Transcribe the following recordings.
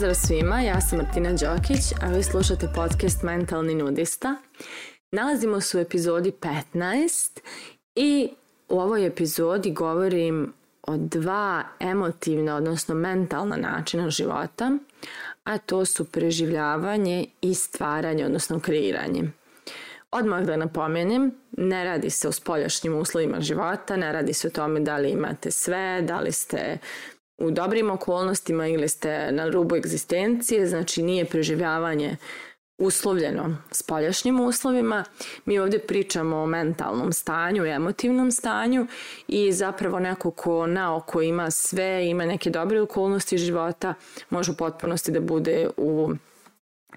Pozdrav svima, ja sam Martina Đokić, a vi slušate podcast Mentalni nudista. Nalazimo se u epizodi 15 i u ovoj epizodi govorim o dva emotivna, odnosno mentalna načina života, a to su preživljavanje i stvaranje, odnosno kreiranje. Odmah da napomenem, ne radi se o spoljašnjim uslovima života, ne radi se o tome da li imate sve, da li ste u dobrim okolnostima ili ste na rubu egzistencije, znači nije preživljavanje uslovljeno spoljašnjim uslovima. Mi ovdje pričamo o mentalnom stanju, emotivnom stanju i zapravo neko ko na oko ima sve, ima neke dobre okolnosti života, može u potpunosti da bude u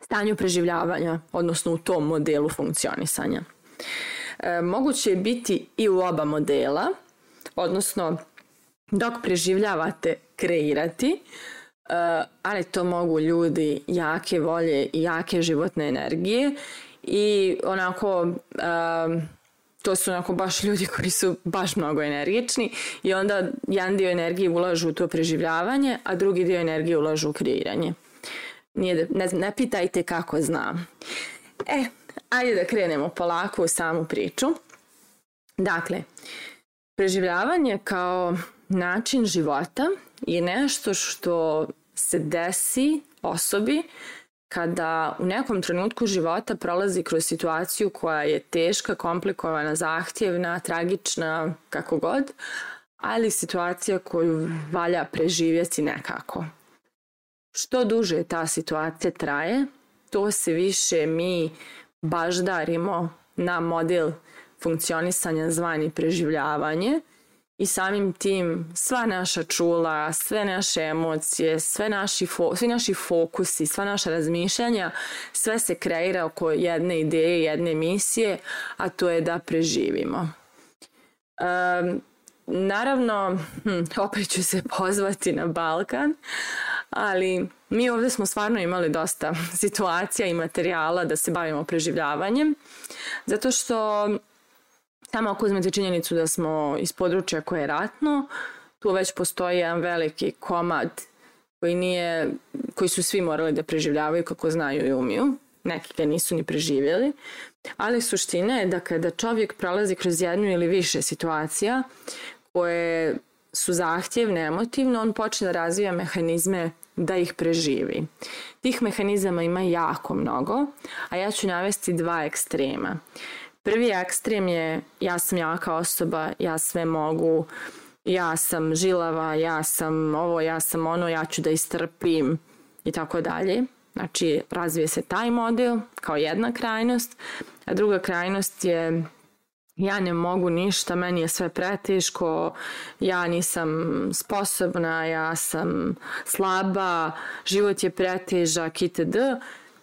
stanju preživljavanja, odnosno u tom modelu funkcionisanja. E, moguće je biti i u oba modela, odnosno dok preživljavate kreirati, uh, ali to mogu ljudi jake volje i jake životne energije i onako um, to su onako baš ljudi koji su baš mnogo energični i onda jedan dio energije ulažu u to preživljavanje, a drugi dio energije ulažu u kreiranje. Nije da, ne, ne pitajte kako znam. E, ajde da krenemo polako u samu priču. Dakle, preživljavanje kao način života je nešto što se desi osobi kada u nekom trenutku života prolazi kroz situaciju koja je teška, komplikovana, zahtjevna, tragična, kako god, ali situacija koju valja preživjeti nekako. Što duže ta situacija traje, to se više mi baždarimo na model funkcionisanja zvani preživljavanje – i samim tim sva naša čula, sve naše emocije, sve naši fo, svi naši fokusi, sva naša razmišljanja, sve se kreira oko jedne ideje, jedne misije, a to je da preživimo. Um, naravno, hm, opet ću se pozvati na Balkan, ali mi ovde smo stvarno imali dosta situacija i materijala da se bavimo preživljavanjem, zato što Samo ako uzmete činjenicu da smo iz područja koje je ratno, tu već postoji jedan veliki komad koji nije, koji su svi morali da preživljavaju kako znaju i umiju. Neki ga nisu ni preživjeli. Ali suština je da kada čovjek prolazi kroz jednu ili više situacija koje su zahtjevne emotivno, on počne da razvija mehanizme da ih preživi. Tih mehanizama ima jako mnogo, a ja ću navesti dva ekstrema. Uh, Prvi ekstrem je ja sam jaka osoba, ja sve mogu, ja sam žilava, ja sam ovo, ja sam ono, ja ću da istrpim i tako dalje. Znači, razvije se taj model kao jedna krajnost, a druga krajnost je ja ne mogu ništa, meni je sve preteško, ja nisam sposobna, ja sam slaba, život je pretežak itd.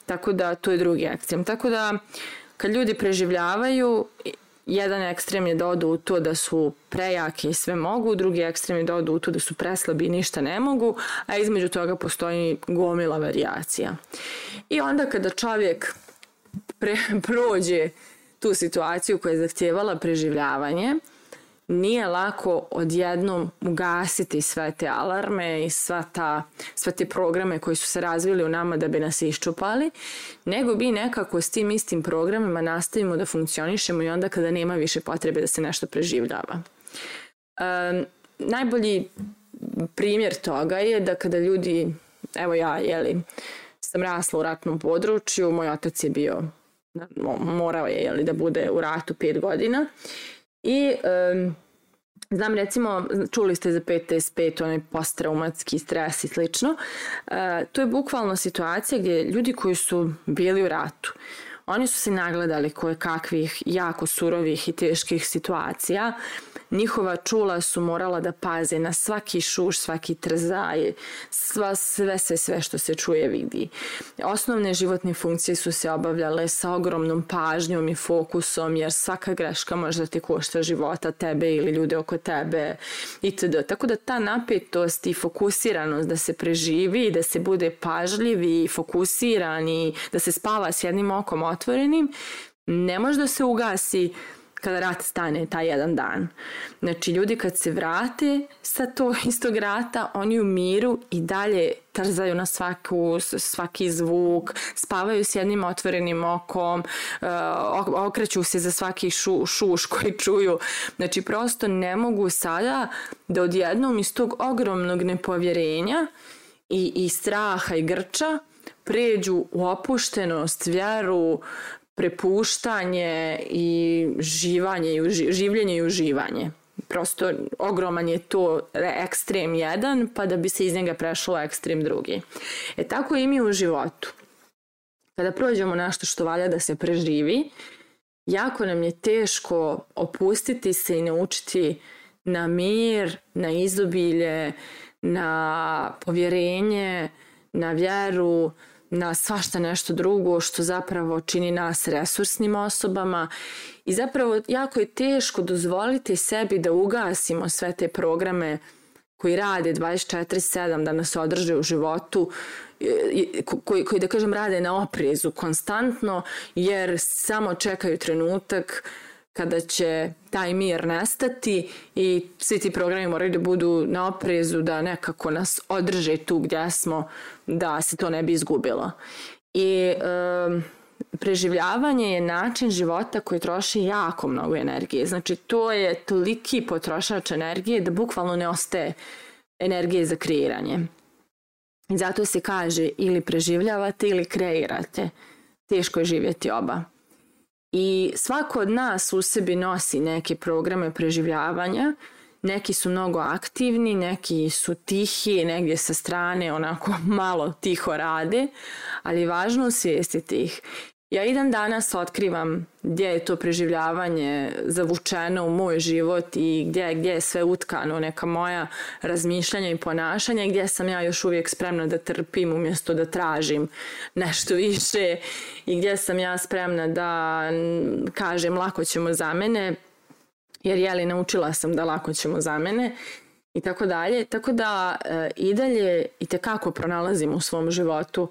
Tako da, to je drugi ekstrem. Tako da, uh, kad ljudi preživljavaju, jedan ekstrem je da odu u to da su prejaki i sve mogu, drugi ekstrem je da odu u to da su preslabi i ništa ne mogu, a između toga postoji gomila varijacija. I onda kada čovjek pre, prođe tu situaciju koja je zahtjevala preživljavanje, nije lako odjednom ugasiti sve te alarme i sva ta, sva te programe koji su se razvili u nama da bi nas iščupali, nego bi nekako s tim istim programima nastavimo da funkcionišemo i onda kada nema više potrebe da se nešto preživljava. Um, najbolji primjer toga je da kada ljudi, evo ja, jeli, sam rasla u ratnom području, moj otac je bio morao je jeli, da bude u ratu pet godina I um, znam recimo, čuli ste za PTSP, onaj postraumatski stres i slično. Uh, to je bukvalno situacija gdje ljudi koji su bili u ratu, uh, Oni su se nagledali koje kakvih jako surovih i teških situacija. Njihova čula su morala da paze na svaki šuš, svaki trzaj, sva, sve, sve, sve što se čuje vidi. Osnovne životne funkcije su se obavljale sa ogromnom pažnjom i fokusom, jer svaka greška može da ti košta života tebe ili ljude oko tebe itd. Tako da ta napetost i fokusiranost da se preživi, da se bude pažljiv i fokusiran i da se spava s jednim okom otvorenim, ne može da se ugasi kada rat stane taj jedan dan. Znači, ljudi kad se vrate sa to istog rata, oni u miru i dalje trzaju na svaku, svaki zvuk, spavaju s jednim otvorenim okom, eh, okreću se za svaki šu, šuš koji čuju. Znači, prosto ne mogu sada da odjednom iz tog ogromnog nepovjerenja i, i straha i grča pređu u opuštenost, vjeru, prepuštanje i živanje, i življenje i uživanje. Prosto ogroman je to ekstrem jedan, pa da bi se iz njega prešlo ekstrem drugi. E tako i mi u životu. Kada prođemo nešto što valja da se preživi, jako nam je teško opustiti se i naučiti na mir, na izobilje, na povjerenje, na vjeru, na svašta nešto drugo što zapravo čini nas resursnim osobama i zapravo jako je teško dozvoliti sebi da ugasimo sve te programe koji rade 24-7 da nas održe u životu, koji, koji da kažem rade na oprezu konstantno jer samo čekaju trenutak kada će taj mir nestati i svi ti programi moraju da budu na oprezu da nekako nas održe tu gdje smo da se to ne bi izgubilo. I um, preživljavanje je način života koji troši jako mnogo energije. Znači to je toliki potrošač energije da bukvalno ne ostaje energije za kreiranje. I zato se kaže ili preživljavate ili kreirate. Teško je živjeti oba. I svako od nas u sebi nosi neke programe preživljavanja, neki su mnogo aktivni, neki su tihi, negdje sa strane onako malo tiho rade, ali je važno osvijestiti ih Ja i dan danas otkrivam gdje je to preživljavanje zavučeno u moj život i gdje, gdje je sve utkano neka moja razmišljanja i ponašanja gdje sam ja još uvijek spremna da trpim umjesto da tražim nešto više i gdje sam ja spremna da kažem lako ćemo za mene jer jeli naučila sam da lako ćemo za mene i tako dalje. Tako da e, i dalje i tekako pronalazim u svom životu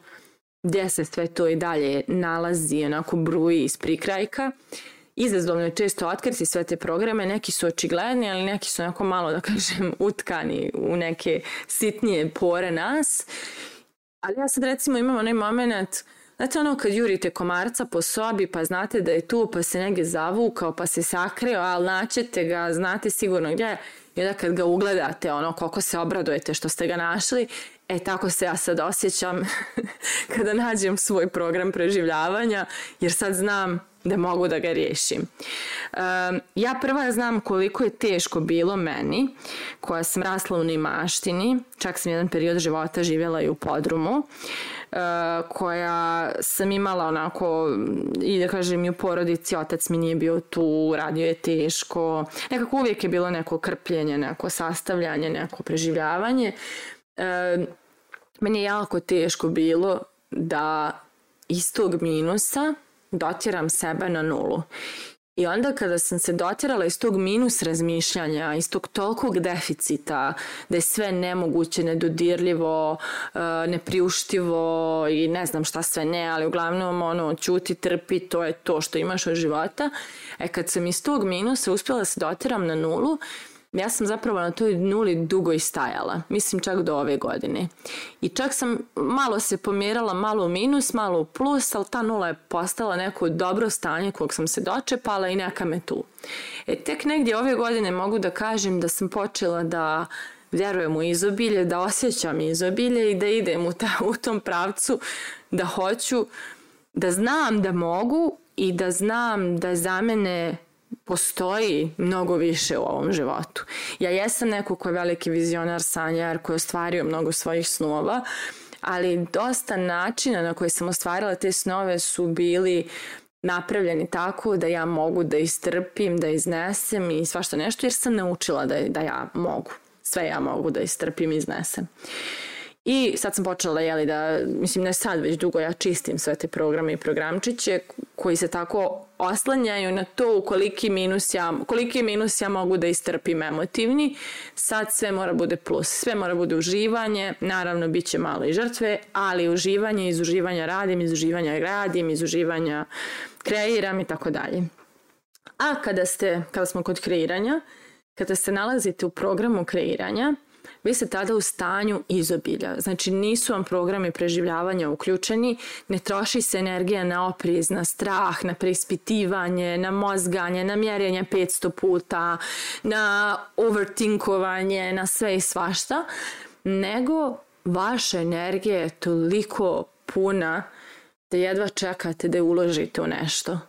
gde se sve to i dalje nalazi, onako bruji iz prikrajka. Izazovno je često otkriti sve te programe, neki su očigledni, ali neki su onako malo, da kažem, utkani u neke sitnije pore nas. Ali ja sad recimo imam onaj moment, znate ono kad jurite komarca po sobi, pa znate da je tu, pa se negdje zavukao, pa se sakrio, ali naćete ga, znate sigurno gdje i onda kad ga ugledate, ono, koliko se obradujete što ste ga našli, E tako se ja sad osjećam kada nađem svoj program preživljavanja, jer sad znam da mogu da ga riješim. E, ja prva znam koliko je teško bilo meni, koja sam rasla u Nimaštini, čak sam jedan period života živjela i u podrumu, e, koja sam imala onako, i da kažem i u porodici, otac mi nije bio tu, radio je teško, nekako uvijek je bilo neko krpljenje, neko sastavljanje, neko preživljavanje, e, meni je jako teško bilo da iz tog minusa dotjeram sebe na nulu. I onda kada sam se dotjerala iz tog minus razmišljanja, iz tog tolikog deficita, da je sve nemoguće, nedodirljivo, e, nepriuštivo i ne znam šta sve ne, ali uglavnom ono, ćuti, trpi, to je to što imaš od života. E kad sam iz tog minusa uspjela da se dotjeram na nulu, ja sam zapravo na toj nuli dugo i stajala, mislim čak do ove godine. I čak sam malo se pomjerala, malo u minus, malo u plus, ali ta nula je postala neko dobro stanje kog sam se dočepala i neka me tu. E tek negdje ove godine mogu da kažem da sam počela da vjerujem u izobilje, da osjećam izobilje i da idem u, ta, u tom pravcu da hoću, da znam da mogu i da znam da za mene postoji mnogo više u ovom životu. Ja jesam neko ko je veliki vizionar, sanjar, koji je ostvario mnogo svojih snova, ali dosta načina na koji sam ostvarila te snove su bili napravljeni tako da ja mogu da istrpim, da iznesem i svašta nešto jer sam naučila da, da ja mogu. Sve ja mogu da istrpim i iznesem. Uh, I sad sam počela, jeli, da, mislim, ne sad, već dugo ja čistim sve te programe i programčiće koji se tako oslanjaju na to u koliki minus ja, koliki minus ja mogu da istrpim emotivni. Sad sve mora bude plus, sve mora bude uživanje, naravno bit će malo i žrtve, ali uživanje, iz uživanja radim, iz uživanja radim, iz uživanja kreiram i tako dalje. A kada ste, kada smo kod kreiranja, kada se nalazite u programu kreiranja, vi ste tada u stanju izobilja. Znači nisu vam programi preživljavanja uključeni, ne troši se energija na opriz, na strah, na preispitivanje, na mozganje, na mjerenje 500 puta, na overtinkovanje, na sve i svašta, nego vaša energija je toliko puna da jedva čekate da je uložite u nešto.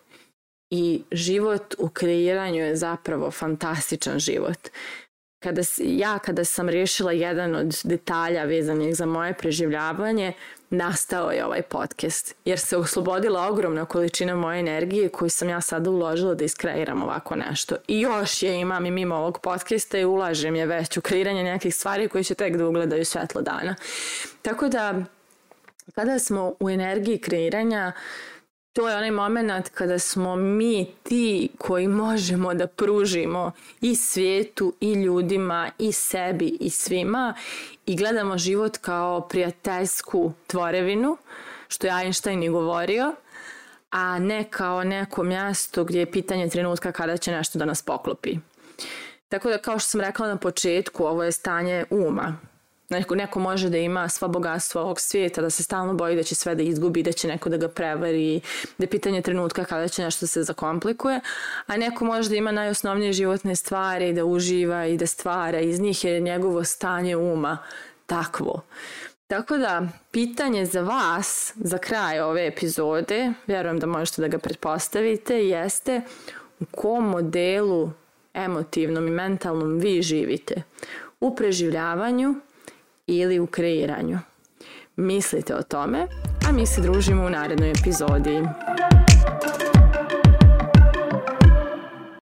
I život u kreiranju je zapravo fantastičan život kada, ja kada sam rešila jedan od detalja vezanih za moje preživljavanje, nastao je ovaj podcast. Jer se oslobodila ogromna količina moje energije koju sam ja sada uložila da iskreiram ovako nešto. I još je imam i mimo ovog podcasta i ulažem je već u kreiranje nekih stvari koje će tek da ugledaju svetlo dana. Tako da, kada smo u energiji kreiranja, uh, to je onaj moment kada smo mi ti koji možemo da pružimo i svijetu i ljudima i sebi i svima i gledamo život kao prijateljsku tvorevinu što je Einstein i govorio a ne kao neko mjesto gdje je pitanje trenutka kada će nešto da nas poklopi. Tako da kao što sam rekla na početku, ovo je stanje uma Neko, neko može da ima sva bogatstva ovog svijeta, da se stalno boji da će sve da izgubi, da će neko da ga prevari, da je pitanje trenutka kada će nešto se zakomplikuje, a neko može da ima najosnovnije životne stvari, da uživa i da stvara iz njih jer je njegovo stanje uma takvo. Tako da, pitanje za vas, za kraj ove epizode, vjerujem da možete da ga pretpostavite, jeste u kom modelu emotivnom i mentalnom vi živite. U preživljavanju ili u kreiranju. Mislite o tome, a mi se družimo u narednoj epizodi.